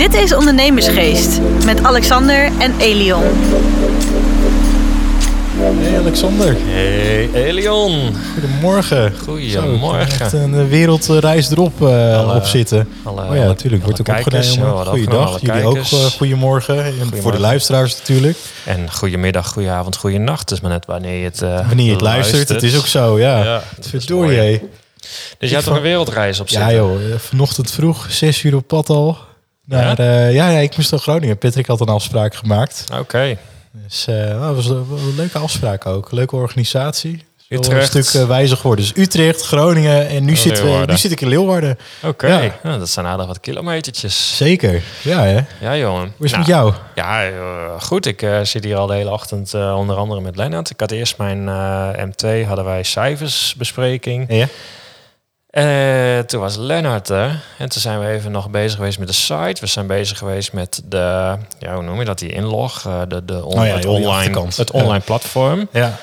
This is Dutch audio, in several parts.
Dit is Ondernemersgeest met Alexander en Elion. Hey Alexander, Hey Elion. goedemorgen. Goedemorgen. Zo, echt een wereldreis erop eh, Alle- op zitten. alle- oh ja, natuurlijk. Wordt ook kijkers, opgenomen. ja, Goeiedag. Jullie ook eh, goedemorgen. En voor de Goedemorgen. luisteraars natuurlijk. En goedemiddag, goedenavond, goedenacht. Het is maar net wanneer je het uh, Wanneer je het luistert, het is ook zo, ja. Ja, Verdorie, hé. Dus je had toch een wereldreis op Ja zitten? joh, eh, vanochtend vroeg, zes uur op pad al. Naar, ja? ja, ja, ik moest naar Groningen. Patrick had een afspraak gemaakt. Oké. Dus eh, nou, dat was een, een leuke afspraak ook. Leuke organisatie. Utrecht. Een stuk eh, wijzer geworden. Dus Utrecht, Groningen en nu, zitten we, nu zit ik in Leeuwarden. Oké. Ja. Nou, dat zijn aardig wat kilometertjes. Zeker, ja hè. Ja, jongen. Hoe is het Nou, met jou? Ja, eh, goed. Ik eh, zit hier al de hele ochtend eh, onder andere met Lennart. Ik had eerst mijn eh, M2, hadden wij cijfersbespreking. Ja? Eh, toen was Lennart er. En toen zijn we even nog bezig geweest met de site. We zijn bezig geweest met de, ja, hoe noem je dat, die inlog. eh, de, de on- Oh ja, het online, het Ja. online platform. Ja.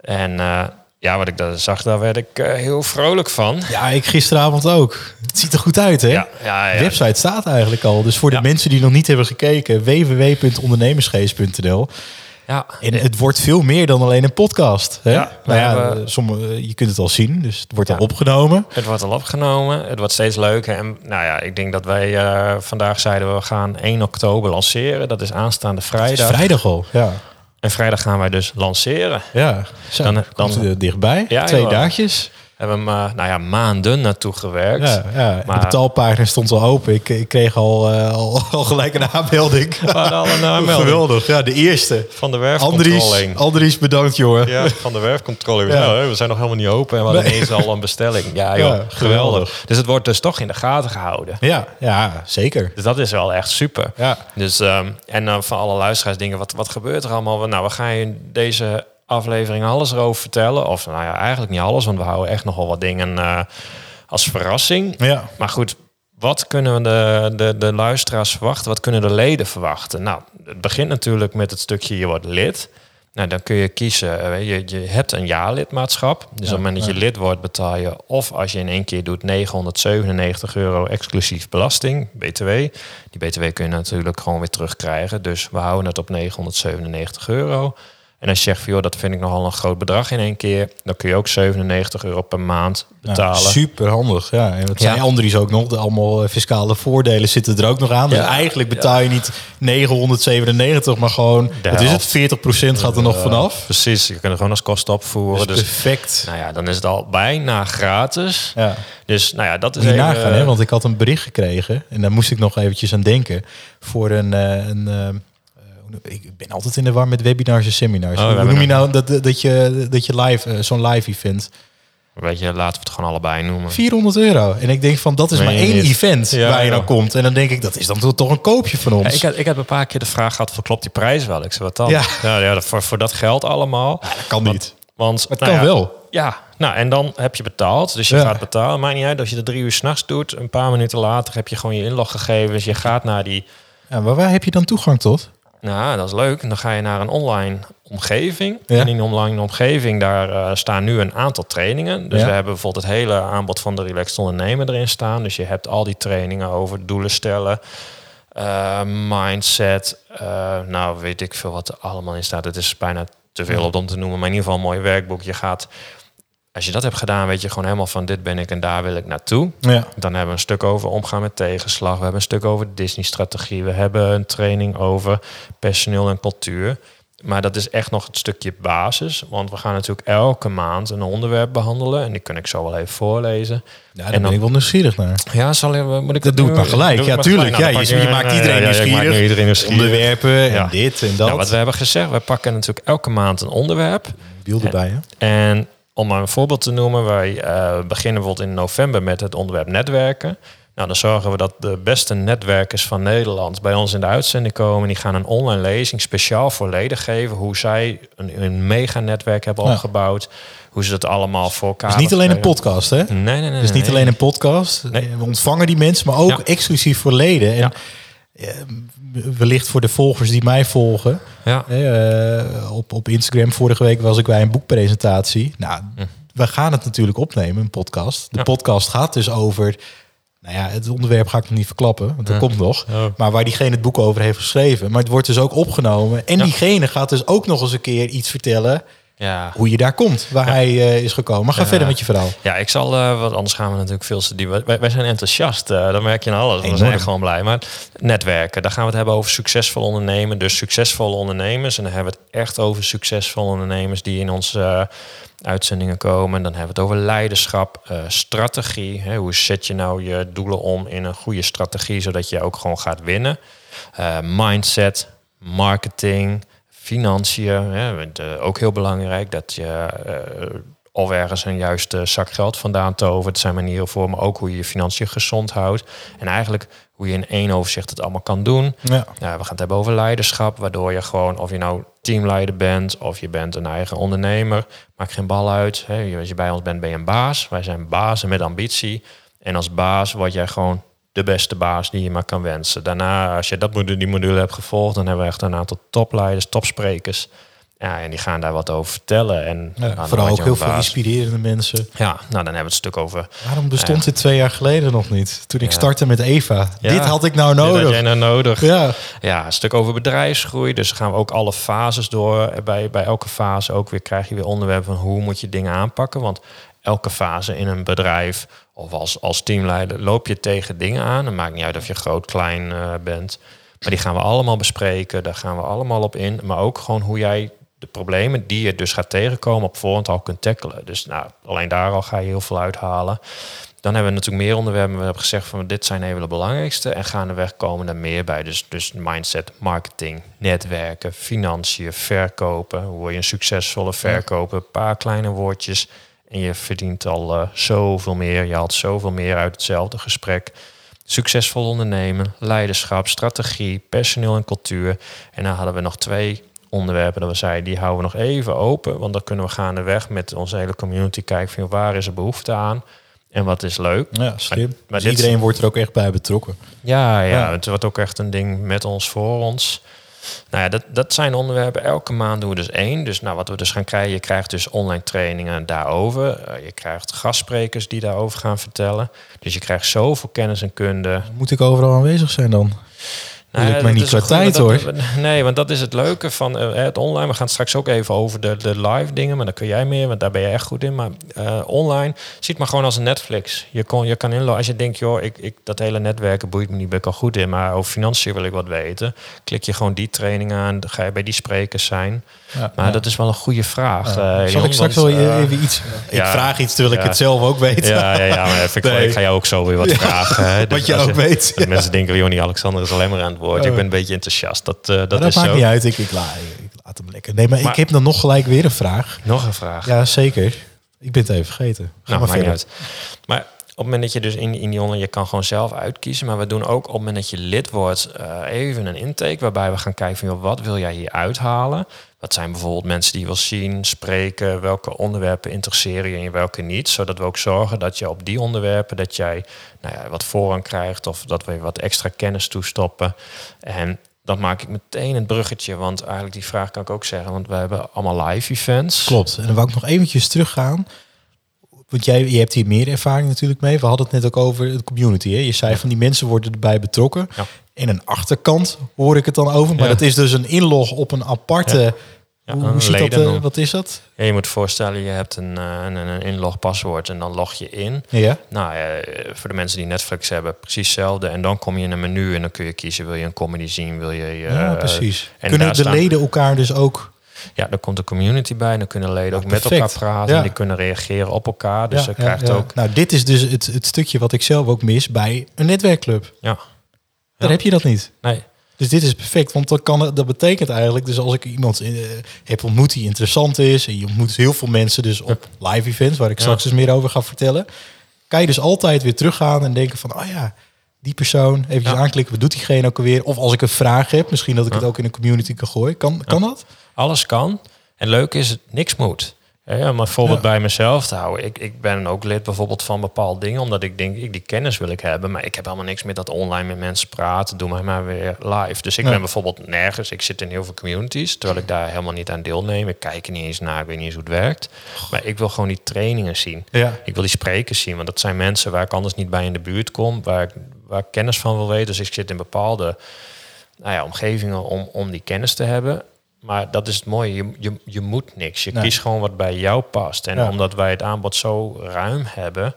En eh, ja, wat ik daar zag, daar werd ik heel vrolijk van. ja, ik gisteravond ook. Het ziet er goed uit hè. Ja, ja, De ja. website staat eigenlijk al. Dus voor de mensen die nog niet hebben gekeken, www.ondernemersgeest.nl. ja. En het wordt veel meer dan alleen een podcast. Hè? Ja, nou ja, hebben- sommige, je kunt het al zien, dus het wordt Ja. al opgenomen. Het wordt al opgenomen. Het wordt steeds leuker. En nou ja, ik denk dat wij eh, vandaag zeiden we gaan 1 oktober lanceren. Dat is aanstaande is vrijdag. vrijdag al. Ja, En vrijdag gaan wij dus lanceren. ja. Zo, Dan- dan, dan- dichtbij. Ja, Twee joh. dagjes. Hebben we eh, nou ja, maanden naartoe gewerkt. Ja, ja. Maar- De betaalpagina stond al open. Ik, ik kreeg al, eh, al, al gelijk een aanmelding. We hadden al een aanmelding Geweldig. Ja, de eerste. van de Andries, werfcontrole. Andries, bedankt jongen. Ja, van de werfcontrole. Ja. We zijn nog helemaal niet open en we hadden Nee. ineens al een bestelling. Ja, joh, Ja, geweldig. geweldig. Dus het wordt dus toch in de gaten gehouden. Ja, ja, zeker. Dus dat is wel echt super. Ja. Dus, ehm, en dan van alle luisteraars dingen, wat, wat gebeurt er allemaal? Nou, we gaan in deze aflevering alles erover vertellen. Of nou ja, eigenlijk niet alles, want we houden echt nogal wat dingen eh, als verrassing. Ja. Maar goed, wat kunnen de, de, de luisteraars verwachten? Wat kunnen de leden verwachten? Nou, het begint natuurlijk met het stukje je wordt lid. Nou, dan kun je kiezen. eh, Je, je hebt een jaarlidmaatschap. Dus op het moment dat je lid wordt, betaal je of als je in één keer doet 997 euro exclusief belasting, BTW. Die BTW kun je natuurlijk gewoon weer terugkrijgen. Dus we houden het op 997 euro. En als je zegt, van, joh, dat vind ik nogal een groot bedrag in één keer, dan kun je ook 97 euro per maand betalen. super handig. Ja. En wat Ja. zei Andries ook nog? De allemaal eh, fiscale voordelen zitten er ook nog aan. Dus Ja. eigenlijk betaal je niet 997, maar gewoon, wat is het? helft. 40% gaat er nog vanaf. Precies, je kunt het gewoon als kosten opvoeren. Dus Dus, perfect. nou ja, dan is het al bijna gratis. Ja. Dus nou ja, dat is Moet je even, nagaan, hè? want ik had een bericht gekregen en daar moest ik nog eventjes aan denken voor een. eh, een eh, ik ben altijd in de war met webinars en seminars. Oh, Hoe noem je nou dat, dat je, dat je live, eh, zo'n live event? Weet je, laten we het gewoon allebei noemen. 400 euro. En ik denk van, dat is maar één niet? event Ja, waar je dan komt. En dan denk ik, dat is dan toch- een koopje van ons. Ja, ik, had, ik heb een paar keer de vraag gehad, van, klopt die prijs wel? Ik zei, wat dan? Ja. Ja, ja, voor, voor dat geld allemaal. dat kan niet. Want, Het nou kan wel. Ja, nou en dan heb je betaald. Dus je gaat betalen. Maakt niet uit als je er drie uur s'nachts doet. Een paar minuten later heb je gewoon je inloggegevens. Je gaat naar die... Ja, maar waar heb je dan toegang tot? Nou, dat is leuk. En dan ga je naar een online omgeving. Ja. En in die online omgeving, daar eh, staan nu een aantal trainingen. Dus Ja. we hebben bijvoorbeeld het hele aanbod van de Relaxed Ondernemer erin staan. Dus je hebt al die trainingen over doelen stellen, eh, mindset. eh, nou, weet ik veel wat er allemaal in staat. Het is bijna te veel op om te noemen. Maar in ieder geval een mooi werkboek. Je gaat, als je dat hebt gedaan, weet je gewoon helemaal van dit ben ik en daar wil ik naartoe. Ja. Dan hebben we een stuk over omgaan met tegenslag. We hebben een stuk over Disney-strategie. We hebben een training over personeel en cultuur. Maar dat is echt nog het stukje basis. Want we gaan natuurlijk elke maand een onderwerp behandelen. En die kan ik zo wel even voorlezen. Ja, daar En ben dan- ik wel nieuwsgierig naar. Ja, zal ik, moet ik Dat doe ik maar gelijk. Ja, maar tuurlijk. gelijk. Ja, Nou, je, pak maakt ja, iedereen ja, ja, nieuwsgierig. iedereen. Onderwerpen en Ja. dit en dat. Nou, wat we hebben gezegd, we pakken natuurlijk elke maand een onderwerp. Wiel erbij, hè? En om maar een voorbeeld te noemen, wij eh, beginnen bijvoorbeeld in november met het onderwerp netwerken. Nou, dan zorgen we dat de beste netwerkers van Nederland bij ons in de uitzending komen. Die gaan een online lezing speciaal voor leden geven. Hoe zij een, een mega-netwerk hebben opgebouwd. Hoe ze dat allemaal voor elkaar Het is niet alleen een podcast, hè? Nee, nee, nee. Het is niet nee. alleen een podcast. Nee. We ontvangen die mensen, maar ook Ja. exclusief voor leden. En Ja. eh, wellicht voor de volgers die mij volgen. Ja. eh, op, op Instagram vorige week was ik bij een boekpresentatie. Nou, we gaan het natuurlijk opnemen, een podcast. De Ja. podcast gaat dus over nou ja, het onderwerp ga ik nog niet verklappen, want dat Ja. komt nog. Maar waar diegene het boek over heeft geschreven. Maar het wordt dus ook opgenomen. En diegene gaat dus ook nog eens een keer iets vertellen Ja. hoe je daar komt, waar hij eh, is gekomen. Maar ga Ja. verder met je verhaal. Ja, ik zal, eh want anders gaan we natuurlijk veel te diep. Wij, wij zijn enthousiast, eh dat merk je aan alles. We Enorm. zijn echt gewoon blij. Maar netwerken, daar gaan we het hebben over succesvol ondernemen. Dus succesvolle ondernemers. En dan hebben we het echt over succesvolle ondernemers die in onze uitzendingen komen. Dan hebben we het over leiderschap, strategie. Hè, hoe zet je nou je doelen om in een goede strategie, zodat je ook gewoon gaat winnen. Mindset, marketing, financiën. Hè, eh, ook heel belangrijk dat je eh, of ergens een juiste zak geld vandaan tovert. Er zijn manieren voor, maar ook hoe je je financiën gezond houdt. En eigenlijk hoe je in één overzicht het allemaal kan doen. Ja. Ja, we gaan het hebben over leiderschap, waardoor je gewoon, of je nou teamleider bent of je bent een eigen ondernemer, maakt geen bal uit. Hè. Als je bij ons bent, ben je een baas. Wij zijn bazen met ambitie. En als baas word jij gewoon de beste baas die je maar kan wensen. Daarna, als je dat module, die module hebt gevolgd, dan hebben we echt een aantal topleiders, topsprekers. Ja, en die gaan daar wat over vertellen. En Ja, nou, vooral ook heel veel baas. inspirerende mensen. Ja, nou dan hebben we het stuk over Waarom bestond Ja. dit twee jaar geleden nog niet? Toen ik Ja. startte met Eva. Ja. Dit had ik nou Dit had nodig. jij nou nodig. Ja. Ja, een stuk over bedrijfsgroei. Dus gaan we ook alle fases door. Bij, bij elke fase ook weer krijg je weer onderwerpen van hoe moet je dingen aanpakken. Want elke fase in een bedrijf of als, als teamleider loop je tegen dingen aan. Het maakt niet uit of je groot, klein eh, bent. Maar die gaan we allemaal bespreken. Daar gaan we allemaal op in. Maar ook gewoon hoe jij de problemen die je dus gaat tegenkomen op voorhand al kunt tackelen. Dus nou, alleen daar al ga je heel veel uithalen. Dan hebben we natuurlijk meer onderwerpen. We hebben gezegd van dit zijn even de belangrijkste. En gaandeweg komen er meer bij. Dus, dus mindset, marketing, netwerken, financiën, verkopen. Hoe word je een succesvolle verkoper? Een paar kleine woordjes. En je verdient al eh, zoveel meer. Je haalt zoveel meer uit hetzelfde gesprek. Succesvol ondernemen, leiderschap, strategie, personeel en cultuur. En dan hadden we nog twee onderwerpen dat we zeiden, die houden we nog even open. Want dan kunnen we gaandeweg met onze hele community kijken van waar is er behoefte aan en wat is leuk. Ja, slim. Maar- maar dus dit- iedereen wordt er ook echt bij betrokken. Ja, ja, Ja. het wordt ook echt een ding met ons, voor ons. Nou ja, dat, dat zijn onderwerpen. Elke maand doen we dus één. Dus nou, wat we dus gaan krijgen, je krijgt dus online trainingen daarover. Eh, je krijgt gastsprekers die daarover gaan vertellen. Dus je krijgt zoveel kennis en kunde. Moet ik overal aanwezig zijn dan? Nou, lukt mij niet qua tijd, dat- Nee, want dat is het leuke van eh, het online. We gaan straks ook even over de, de live dingen, maar daar kun jij meer, want daar ben je echt goed in. Maar eh, online, ziet maar gewoon als een Netflix. Je, kon, je kan inloggen. Als je denkt, joh, ik, ik, dat hele netwerken boeit me niet, ben ik al goed in. Maar over financiën wil ik wat weten. Klik je gewoon die training aan, dan ga je bij die sprekers zijn. Ja, Maar ja. dat is wel een goede vraag. Ja. eh, Zal ik straks want, wel eh, even iets... ik ja. vraag iets terwijl ik het zelf ook weet. Ja, ja, ja maar even, ik, Nee. ik ga jou ook zo weer wat vragen. Hè. Dus Wat je ook weet. Mensen denken, Jonny Alexander is alleen maar aan het woord. Ik Oh. ben een beetje enthousiast. Dat, eh, dat, Maar dat is maakt zo. niet uit. Ik, ik, la, ik laat hem lekker. Nee, maar, Maar- ik heb dan nog gelijk weer een vraag. Nog een vraag. Ja, zeker. Ik ben het even vergeten. Ga nou, maar maakt uit. Maar op het moment dat je dus in, in die online, je kan gewoon zelf uitkiezen. Maar we doen ook op het moment dat je lid wordt, eh, even een intake. Waarbij we gaan kijken van, joh, wat wil jij hier uithalen? Wat zijn bijvoorbeeld mensen die je wil zien, spreken? Welke onderwerpen interesseren je en welke niet? Zodat we ook zorgen dat je op die onderwerpen, dat jij nou ja, wat voorrang krijgt. Of dat we wat extra kennis toestoppen. En dat maak ik meteen een bruggetje. Want eigenlijk die vraag kan ik ook zeggen. Want we hebben allemaal live events. Klopt. En dan wou ik nog eventjes teruggaan. Want jij je hebt hier meer ervaring natuurlijk mee. We hadden het net ook over de community. Hè? Je zei van die mensen worden erbij betrokken. Ja. En een achterkant hoor ik het dan over. Maar Ja. dat is dus een inlog op een aparte... Ja, hoe een hoe ziet dat? eh, wat is dat? Je moet voorstellen, je hebt een, eh, een, een inlogpaswoord en dan log je in. Ja. Nou, eh, voor de mensen die Netflix hebben, precies hetzelfde. En dan kom je in een menu en dan kun je kiezen, wil je een comedy zien, wil je... ja, precies. en Kunnen de leden elkaar dus ook... Ja, dan komt de community bij. Dan kunnen leden ook met elkaar praten. Ja. En die kunnen reageren op elkaar. Dus Ja, je krijgt ja. ook... Nou, dit is dus het, het stukje wat ik zelf ook mis bij een netwerkclub. Ja, Ja. heb je dat niet. nee. Dus dit is perfect, want dat, kan, dat betekent eigenlijk... dus als ik iemand eh, heb ontmoet die interessant is... en je ontmoet heel veel mensen dus op live events... waar ik straks dus meer over ga vertellen... kan je dus altijd weer teruggaan en denken van... oh ja, die persoon, even Ja. aanklikken, wat doet diegene ook alweer? Of als ik een vraag heb, misschien dat ik het ook in een community kan gooien. Kan, kan dat? Alles kan. En leuk is, het niks moet. Ja, maar bijvoorbeeld Ja. bij mezelf te houden. Ik, ik ben ook lid bijvoorbeeld van bepaalde dingen, omdat ik denk, ik die kennis wil ik hebben. Maar ik heb helemaal niks met dat online met mensen praten. Doe mij maar weer live. Dus ik Ja. ben bijvoorbeeld nergens. Ik zit in heel veel communities, terwijl ik daar helemaal niet aan deelneem. Ik kijk er niet eens naar, ik weet niet eens hoe het werkt. Maar ik wil gewoon die trainingen zien. Ja. Ik wil die sprekers zien, want dat zijn mensen waar ik anders niet bij in de buurt kom, waar ik, waar ik kennis van wil weten. Dus ik zit in bepaalde nou ja, omgevingen om, om die kennis te hebben. Maar dat is het mooie, je, je, je moet niks. Je Nee. kiest gewoon wat bij jou past. En Ja. omdat wij het aanbod zo ruim hebben,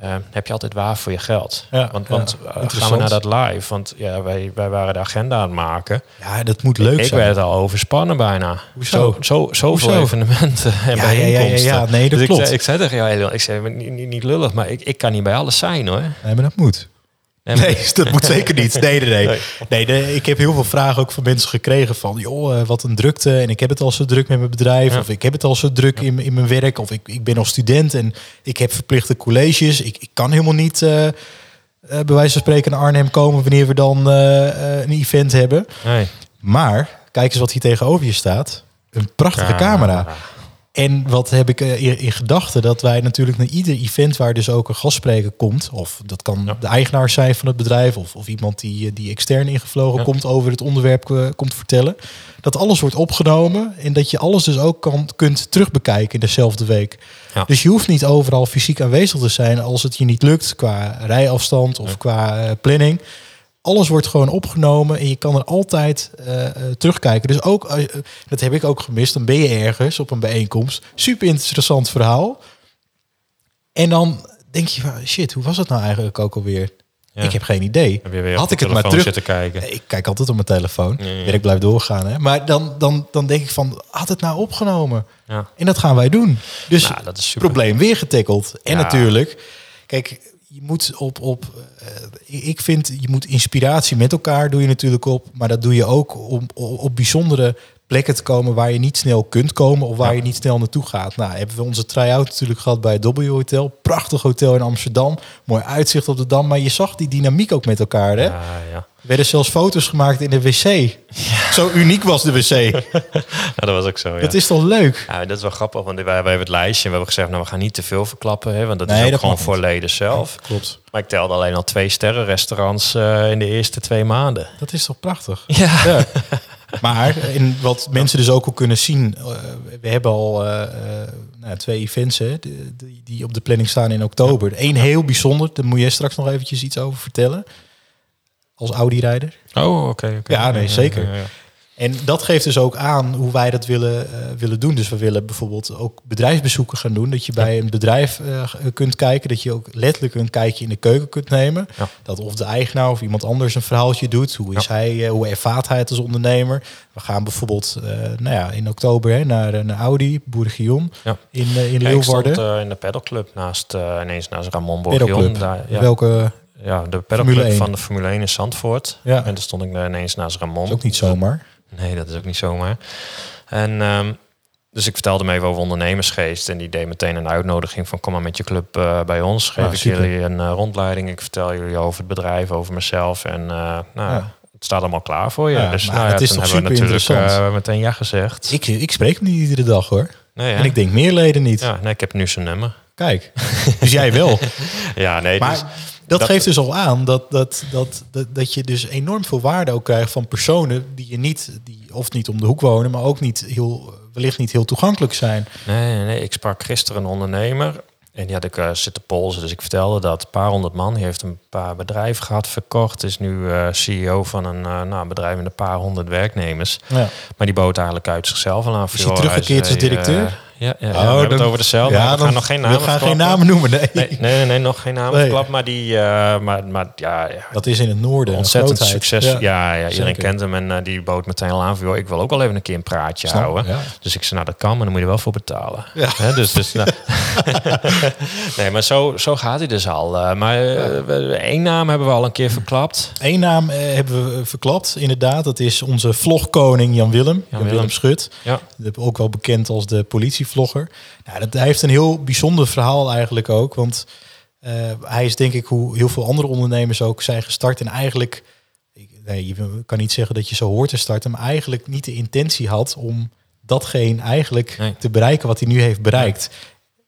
eh, heb je altijd waar voor je geld. Ja, want ja, want eh, gaan we naar dat live? Want ja, wij, wij waren de agenda aan het maken. ja, dat moet leuk ik zijn. werd al overspannen bijna. Hoezo? Zo, zo, zoveel Hoezo? evenementen en Ja, ja, ja, ja, bijeenkomsten. ja. Nee, dat dus ik klopt. zei, ik zei tegen jou, ik zei niet, niet, niet lullig, maar ik, ik kan niet bij alles zijn hoor. Nee, maar dat moet. Nee, dat moet zeker niet. Nee, nee, nee. Nee. de- ik heb heel veel vragen ook van mensen gekregen van... joh, eh, wat een drukte en ik heb het al zo druk met mijn bedrijf... Ja. of ik heb het al zo druk in, in mijn werk... of ik, ik ben nog student en ik heb verplichte colleges. Ik, ik kan helemaal niet eh, bij wijze van spreken naar Arnhem komen... wanneer we dan een event hebben. nee. Maar, kijk eens wat hier tegenover je staat. Een prachtige camera. En wat heb ik eh, in, in gedachten? Dat wij natuurlijk naar ieder event waar dus ook een gastspreker komt, of dat kan Ja. de eigenaar zijn van het bedrijf, of, of iemand die, eh, die extern ingevlogen Ja. komt over het onderwerp eh, komt vertellen. Dat alles wordt opgenomen en dat je alles dus ook kan, kunt terugbekijken in dezelfde week. Ja. Dus je hoeft niet overal fysiek aanwezig te zijn als het je niet lukt qua rijafstand of qua planning. Alles wordt gewoon opgenomen en je kan er altijd eh, eh, terugkijken. Dus ook, eh, dat heb ik ook gemist, dan ben je ergens op een bijeenkomst. Super interessant verhaal. En dan denk je, van, shit, hoe was het nou eigenlijk ook alweer? Ja. Ik heb geen idee. Heb je weer Had ik het maar terug... zitten kijken. Ik kijk altijd op mijn telefoon. Ja, ja. Werk blijft doorgaan. Hè? Maar dan, dan, dan denk ik van, had het nou opgenomen? Ja. En dat gaan wij doen. Dus Nou, dat is super. probleem weer getackeld. En natuurlijk, kijk, je moet op, op eh, ik vind, je moet inspiratie met elkaar doe je natuurlijk op, maar dat doe je ook om op, op bijzondere plekken te komen waar je niet snel kunt komen of waar Ja. je niet snel naartoe gaat. Nou, hebben we onze try-out natuurlijk gehad bij het W Hotel, prachtig hotel in Amsterdam, mooi uitzicht op de dam, maar je zag die dynamiek ook met elkaar, hè? Ja, ja. Er werden zelfs foto's gemaakt in de wc. Zo uniek was de wc. dat was ook zo. Ja. Dat is toch leuk? Ja, dat is wel grappig, want wij, hebben het lijstje en we hebben gezegd, nou, we gaan niet te veel verklappen, hè, want dat Nee, is ook dat gewoon voor niet. leden zelf. Klopt. Maar ik telde alleen al twee sterrenrestaurants eh in de eerste twee maanden. Dat is toch prachtig? Ja. Maar en wat mensen dus ook al kunnen zien, eh, we hebben al eh, eh, nou, twee events hè, die, die- op de planning staan in oktober. Eén heel bijzonder, daar moet jij straks nog eventjes iets over vertellen. Als Audi-rijder. Oh, oké. oké. Ja, nee, zeker. En dat geeft dus ook aan hoe wij dat willen, eh, willen doen. Dus we willen bijvoorbeeld ook bedrijfsbezoeken gaan doen. Dat je bij een bedrijf eh, kunt kijken. Dat je ook letterlijk een kijkje in de keuken kunt nemen. Ja. Dat of de eigenaar of iemand anders een verhaaltje doet. Hoe, is hij, eh, hoe ervaart hij het als ondernemer? We gaan bijvoorbeeld nou ja, in oktober hè, naar, naar Audi, Bourgion Ja. in, in stond Leeuwarden. eh, in de pedalclub naast, ineens naast Ramon. Bourguignon. Daar, ja, Welke ja, de pedalclub 1. van de Formule 1 in Zandvoort. Ja. En daar stond ik ineens naast Ramon. is ook niet zomaar. Nee, dat is ook niet zomaar. En ehm, dus ik vertelde hem even over ondernemersgeest. En die deed meteen een uitnodiging van kom maar met je club eh, bij ons. Geef Ah, ik super. jullie een eh, rondleiding. Ik vertel jullie over het bedrijf, over mezelf. En eh, nou, Ja. het staat allemaal klaar voor je. Ja, dus nou, ja, het is toch hebben we natuurlijk meteen ja gezegd. Ik, ik spreek hem niet iedere dag hoor. nee? En ik denk meer leden niet. ja, nee, ik heb nu zijn nummer. Kijk, dus jij wel. Ja, nee, Maar dus, dat, dat- geeft dus al aan dat, dat, dat, dat, dat je dus enorm veel waarde ook krijgt van personen die je niet, die of niet om de hoek wonen, maar ook niet heel, wellicht niet heel toegankelijk zijn. Nee, nee, nee. Ik sprak gisteren een ondernemer. En die had ik eh, zitten polsen. Dus ik vertelde dat. Een paar honderd man. Heeft een paar bedrijven gehad, verkocht. Is nu eh, CEO van een eh, nou, bedrijf met een paar honderd werknemers. Ja. Maar die bood eigenlijk uit zichzelf al aan. Is hij teruggekeerd als directeur? Ja, ja, ja, Oh, we hebben het dan- over dezelfde. Ja, we gaan nog geen namen We gaan geen namen noemen, nee. Nee, nee, nog geen namen Nee. Maar die, eh, maar, maar ja, Dat is in het noorden. ontzettend succes. Ja, ja, iedereen zeker. kent hem. En eh, die bood meteen al aan van, joh, ik wil ook wel even een keer een praatje Snap, houden. Dus ik zei, nou dat kan, maar dan moet je er wel voor betalen. Ja. Hè, dus, dus, nou. nee, maar zo, zo gaat hij dus al. Eh, maar één naam hebben we al een keer verklapt. Eén naam hebben we verklapt, inderdaad. Dat is onze vlogkoning Jan Willem. Jan, Willem Willem. Schut. Ja, ook wel bekend als de politievlogger. Nou, dat, hij heeft een heel bijzonder verhaal eigenlijk ook. Want eh, hij is denk ik hoe heel veel andere ondernemers ook zijn gestart. En eigenlijk, ik- nee, je kan niet zeggen dat je zo hoort te starten. Maar eigenlijk niet de intentie had om datgene eigenlijk Nee. te bereiken wat hij nu heeft bereikt.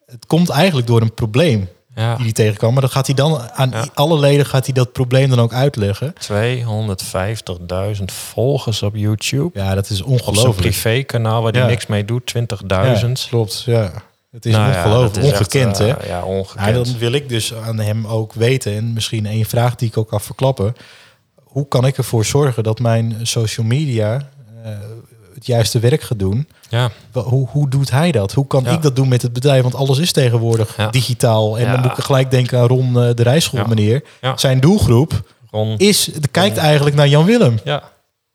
Het komt eigenlijk door een probleem Ja. die hij tegenkwam. Maar dan gaat hij dan aan Ja. alle leden gaat hij dat probleem dan ook uitleggen. 250.000 volgers op YouTube. Ja, dat is Op ongelooflijk. privékanaal waar hij Ja. niks mee doet, 20.000. Ja, klopt, ja. Het is Nou ongelooflijk, ongekend echt, hè. eh, ja, Nou, ongekend. dan wil ik dus aan hem ook weten, en misschien één vraag die ik ook kan verklappen. Hoe kan ik ervoor zorgen dat mijn social media eh, het juiste werk gaat doen? ja. Hoe, hoe doet hij dat? Hoe kan Ja. ik dat doen met het bedrijf? Want alles is tegenwoordig Ja. digitaal. En dan moet ik gelijk denken aan Ron eh, de rijschool meneer. Zijn doelgroep Ron, is, de kijkt eigenlijk naar Jan Willem. ja.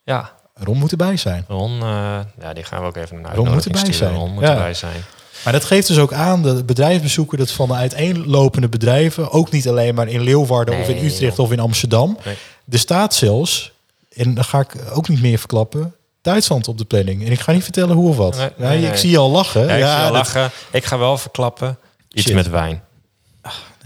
Ja, Ron moet erbij zijn. Ron, eh, ja, die gaan we ook even een Ron moet erbij sturen. zijn. Ron moet Ja. erbij zijn. Maar dat geeft dus ook aan, de bedrijfsbezoeken, dat van de uiteenlopende bedrijven, ook niet alleen maar in Leeuwarden of in Utrecht joh. of in Amsterdam. Nee. Er staat zelfs, en dan ga ik ook niet meer verklappen, Duitsland op de planning. En ik ga niet vertellen hoe of wat. Nee, Ja, nee, ik zie je al lachen. Ja, ik zie je dat- lachen. Ik ga wel verklappen. Iets Shit. met wijn.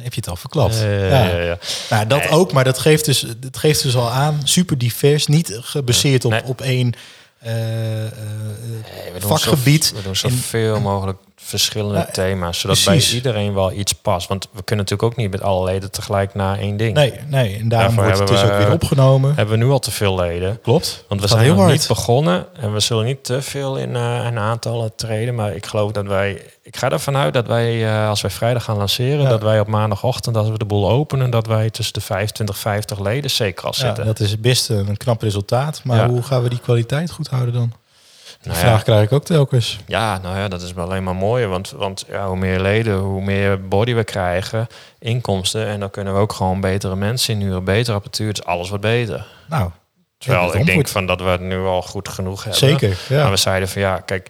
heb je het al verklapt. Eh, ja. ja, ja. Nou, dat ook, maar dat geeft, dus, dat geeft dus al aan, super divers, niet gebaseerd op, op één eh, eh, Nee, we doen vakgebied. Zo, zoveel mogelijk verschillende Ja, thema's, zodat precies. bij iedereen wel iets past. Want we kunnen natuurlijk ook niet met alle leden tegelijk naar één ding. Nee, nee, en daarom Daarvoor wordt het dus ook we- weer opgenomen. Hebben we nu al te veel leden? Klopt. Want we zijn heel nog hard. niet begonnen en we zullen niet te veel in eh, een aantallen treden. Maar ik geloof dat wij, ik ga ervan uit dat wij, eh, als wij vrijdag gaan lanceren, Ja. dat wij op maandagochtend, als we de boel openen, dat wij tussen de 25 50 leden zeker al Ja, zitten. dat is best een knap resultaat. Maar Ja. hoe gaan we die kwaliteit goed houden dan? Die Nou ja. vraag krijg ik ook telkens. Ja, nou ja, dat is wel alleen maar mooi. Want, want ja, hoe meer leden, hoe meer body we krijgen, inkomsten. En dan kunnen we ook gewoon betere mensen inhuren, betere apparatuur. Dus alles wordt beter. Nou, Terwijl ik denk van dat we het nu al goed genoeg hebben. zeker. Ja. Maar we zeiden van ja, kijk,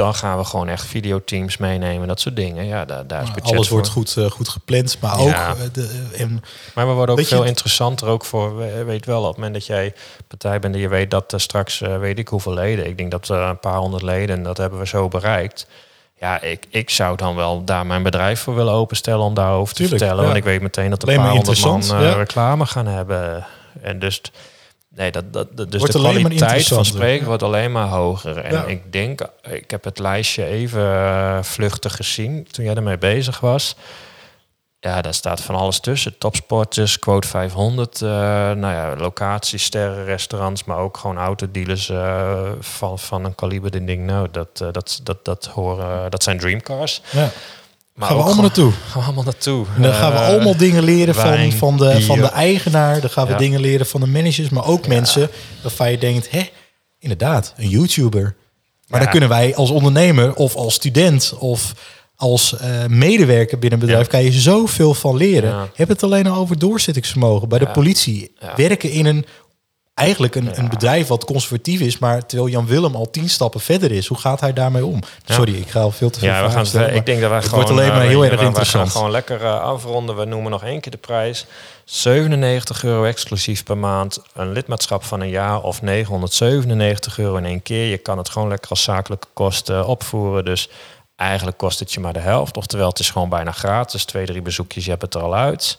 dan gaan we gewoon echt videoteams meenemen, dat soort dingen. Ja, daar, daar is budget alles voor. wordt goed, eh, goed gepland. Maar ook, Ja. eh, de, en, Maar we worden ook je- veel interessanter ook voor, we- weet wel, op het moment dat jij partij bent en je weet dat er straks, eh, weet ik hoeveel leden. Ik denk dat er een paar honderd leden, en dat hebben we zo bereikt. Ja, ik, ik zou dan wel daar mijn bedrijf voor willen openstellen om daarover te Tuurlijk, vertellen. ja. Want ik weet meteen dat een Alleen paar honderd man eh, ja. reclame gaan hebben. En dus, nee, dat, dat, dus Wordt de kwaliteit van spreken wordt alleen maar hoger. En Ja. ik denk, ik heb het lijstje even eh, vluchtig gezien toen jij ermee bezig was. Ja, daar staat van alles tussen. Topsporters, quote 500, eh, nou ja, locaties, sterren, restaurants, maar ook gewoon autodealers eh, van, van een kaliber. Ding, nou, dat, dat, dat, dat, horen, dat zijn dreamcars. ja. Maar gaan we allemaal naartoe. Gaan we allemaal naartoe. En dan gaan we Eh, allemaal dingen leren van, wijn, van, de, van de eigenaar. Dan gaan we Ja. dingen leren van de managers. Maar ook mensen waarvan je denkt, hè, inderdaad, een YouTuber. Maar Ja. dan kunnen wij als ondernemer of als student of als eh, medewerker binnen een bedrijf... Kan je zoveel van leren. Heb het alleen al over doorzettingsvermogen. Bij de politie werken in een... Eigenlijk een, een bedrijf wat conservatief is, maar terwijl Jan Willem al tien stappen verder is. Hoe gaat hij daarmee om? Ja. Sorry, ik ga al veel te veel Ja, we gaan, stellen, ik maar denk dat wij het gewoon... wordt alleen eh, maar heel erg interessant. We gaan gewoon lekker eh, afronden. We noemen nog één keer de prijs. 97 euro exclusief per maand. Een lidmaatschap van een jaar of 997 euro in één keer. Je kan het gewoon lekker als zakelijke kosten opvoeren. Dus eigenlijk kost het je maar de helft. Oftewel, het is gewoon bijna gratis. Twee, drie bezoekjes, je hebt het er al uit.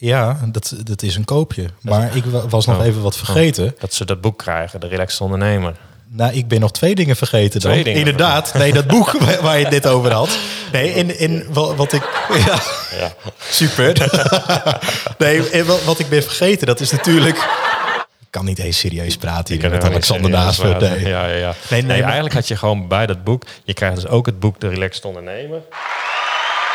Ja, dat, dat is een koopje. Maar ik wa- was nog Oh. even wat vergeten. Dat ze dat boek krijgen, de relaxed ondernemer. Nou, ik ben nog twee dingen vergeten dan. Twee dingen Inderdaad, nee, dat boek waar, je het net over had. Nee, en, en wat, ik... Ja, Ja. super. nee, en wat, wat ik ben vergeten, dat is natuurlijk... Ik kan niet eens serieus praten hier met Alexander naast me. Nee. Ja, ja, ja. Nee, Nee, nee, maar- eigenlijk had je gewoon bij dat boek... Je krijgt dus ook het boek De Relaxed Ondernemer.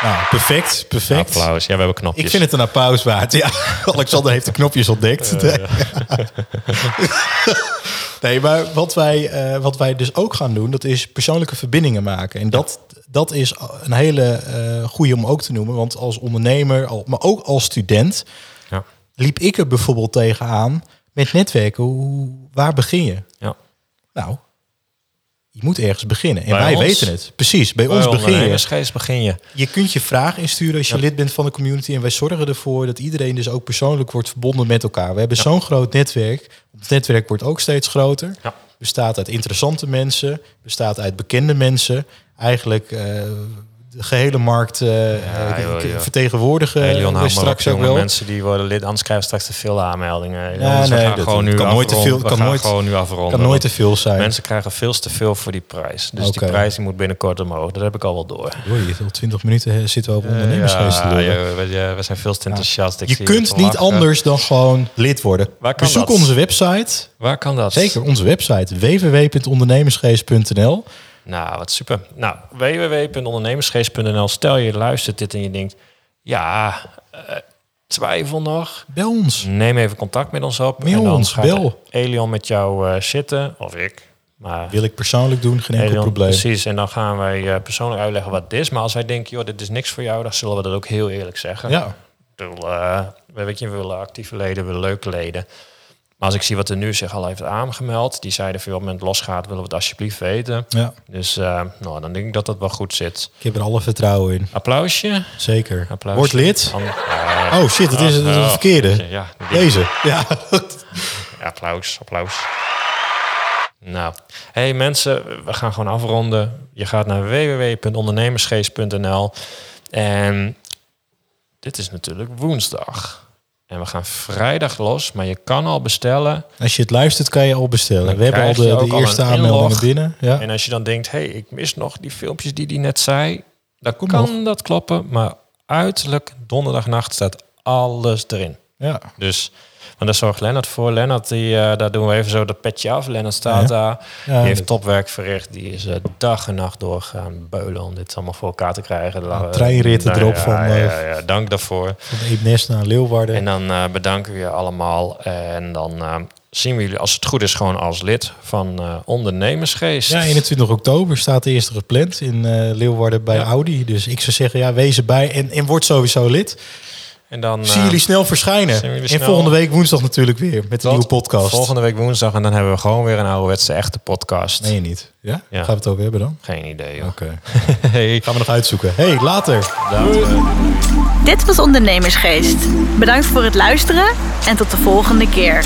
Nou, perfect, perfect. Applaus. Ja, we hebben knopjes. Ik vind het een applaus waard. Ja, Alexander heeft de knopjes ontdekt. Nee. nee, maar wat wij, eh, wat wij dus ook gaan doen, dat is persoonlijke verbindingen maken. En dat, dat is een hele eh goede om ook te noemen. Want als ondernemer, al, maar ook als student, Ja. liep ik er bijvoorbeeld tegenaan met netwerken. Hoe, waar begin je? Ja. Nou, je moet ergens beginnen. En Bij wij ons? weten het. Precies, bij Bij ons begin je. begin je. Je kunt je vraag insturen als je Ja. lid bent van de community. En wij zorgen ervoor dat iedereen dus ook persoonlijk wordt verbonden met elkaar. We hebben zo'n groot netwerk. Het netwerk wordt ook steeds groter. Ja. Bestaat uit interessante mensen. Bestaat uit bekende mensen. Eigenlijk, eh, de gehele markt eh, Ja, joh, joh. vertegenwoordigen. Hey, Leon, op, straks ook wel. Mensen die worden lid, anders krijgen straks te veel aanmeldingen. Ja, nee, dat- gewoon nu kan nooit te veel- We kan nooit- gewoon nu afronden. kan nooit te veel zijn. Mensen krijgen veel te veel voor die prijs. Dus die prijs die moet binnenkort omhoog. Dat heb ik al wel door. Oei, al 20 minuten eh, zitten we over ondernemersgeest ja, we, zijn veel te enthousiast. Ik Je kunt niet anders dan gewoon lid worden. Bezoek dat? onze website. Waar kan dat? Zeker, onze website www.ondernemersgeest.nl. Nou, wat super. Nou, www.ondernemersgeest.nl. Stel je luistert dit en je denkt, ja, eh, twijfel nog. Bel ons. Neem even contact met ons op. Mail en dan ons, gaat bel. Elion met jou eh, zitten, of ik. Maar Wil ik persoonlijk doen, geen enkel probleem. Precies, en dan gaan wij eh, persoonlijk uitleggen wat het is. Maar als wij denken, joh, dit is niks voor jou, dan zullen we dat ook heel eerlijk zeggen. Ja, Ik bedoel, we weet je, we willen actieve leden, we willen leuke leden. Maar als ik zie wat er nu zich al heeft aangemeld, die zeiden veel moment losgaat, willen we het alsjeblieft weten. ja, Dus eh, nou, dan denk ik dat dat wel goed zit. ik heb er alle vertrouwen in. Applausje. Zeker. Applausje. Word lid. Dan-. Oh shit, het is het, Oh, verkeerde. Ja, Deze. Ja. applaus, applaus. Nou, hey mensen, we gaan gewoon afronden. Je gaat naar www.ondernemersgeest.nl en dit is natuurlijk woensdag. En we gaan vrijdag los, maar je kan al bestellen. Als je het luistert, kan je al bestellen. Dan We hebben al de, eerste aanmeldingen binnen. Ja. En als je dan denkt, hé, hey, ik mis nog die filmpjes die die net zei, dan Kom kan dat kloppen. Maar uiterlijk donderdagnacht staat alles erin. ja. Dus, maar daar zorgt Lennart voor. Lennart, die, eh, daar doen we even zo dat petje af. Lennart staat daar. Ja, die heeft dat- topwerk verricht. Die is eh, dag en nacht doorgaan beulen om dit allemaal voor elkaar te krijgen. Ja, treinritten Nou erop ja, van, Ja, eh, ja, ja, dank daarvoor. Van Eemnes naar Leeuwarden. En dan bedanken we je allemaal. En dan zien we jullie, als het goed is, gewoon als lid van Ondernemersgeest. Ja, 21 oktober staat de eerste gepland in eh, Leeuwarden bij Ja. Audi. Dus ik zou zeggen, ja, wees erbij en, en word sowieso lid. En dan Zie eh, jullie snel verschijnen. jullie en snel. volgende week woensdag natuurlijk weer met een tot nieuwe podcast. Volgende week woensdag. En dan hebben we gewoon weer een ouderwetse echte podcast. Nee, niet. Ja? Ja. Gaan we het over hebben dan? Geen idee, joh. Oké. Hey, Gaan we nog uitzoeken. hey, later. Dit was Ondernemersgeest. Bedankt voor het luisteren en tot de volgende keer.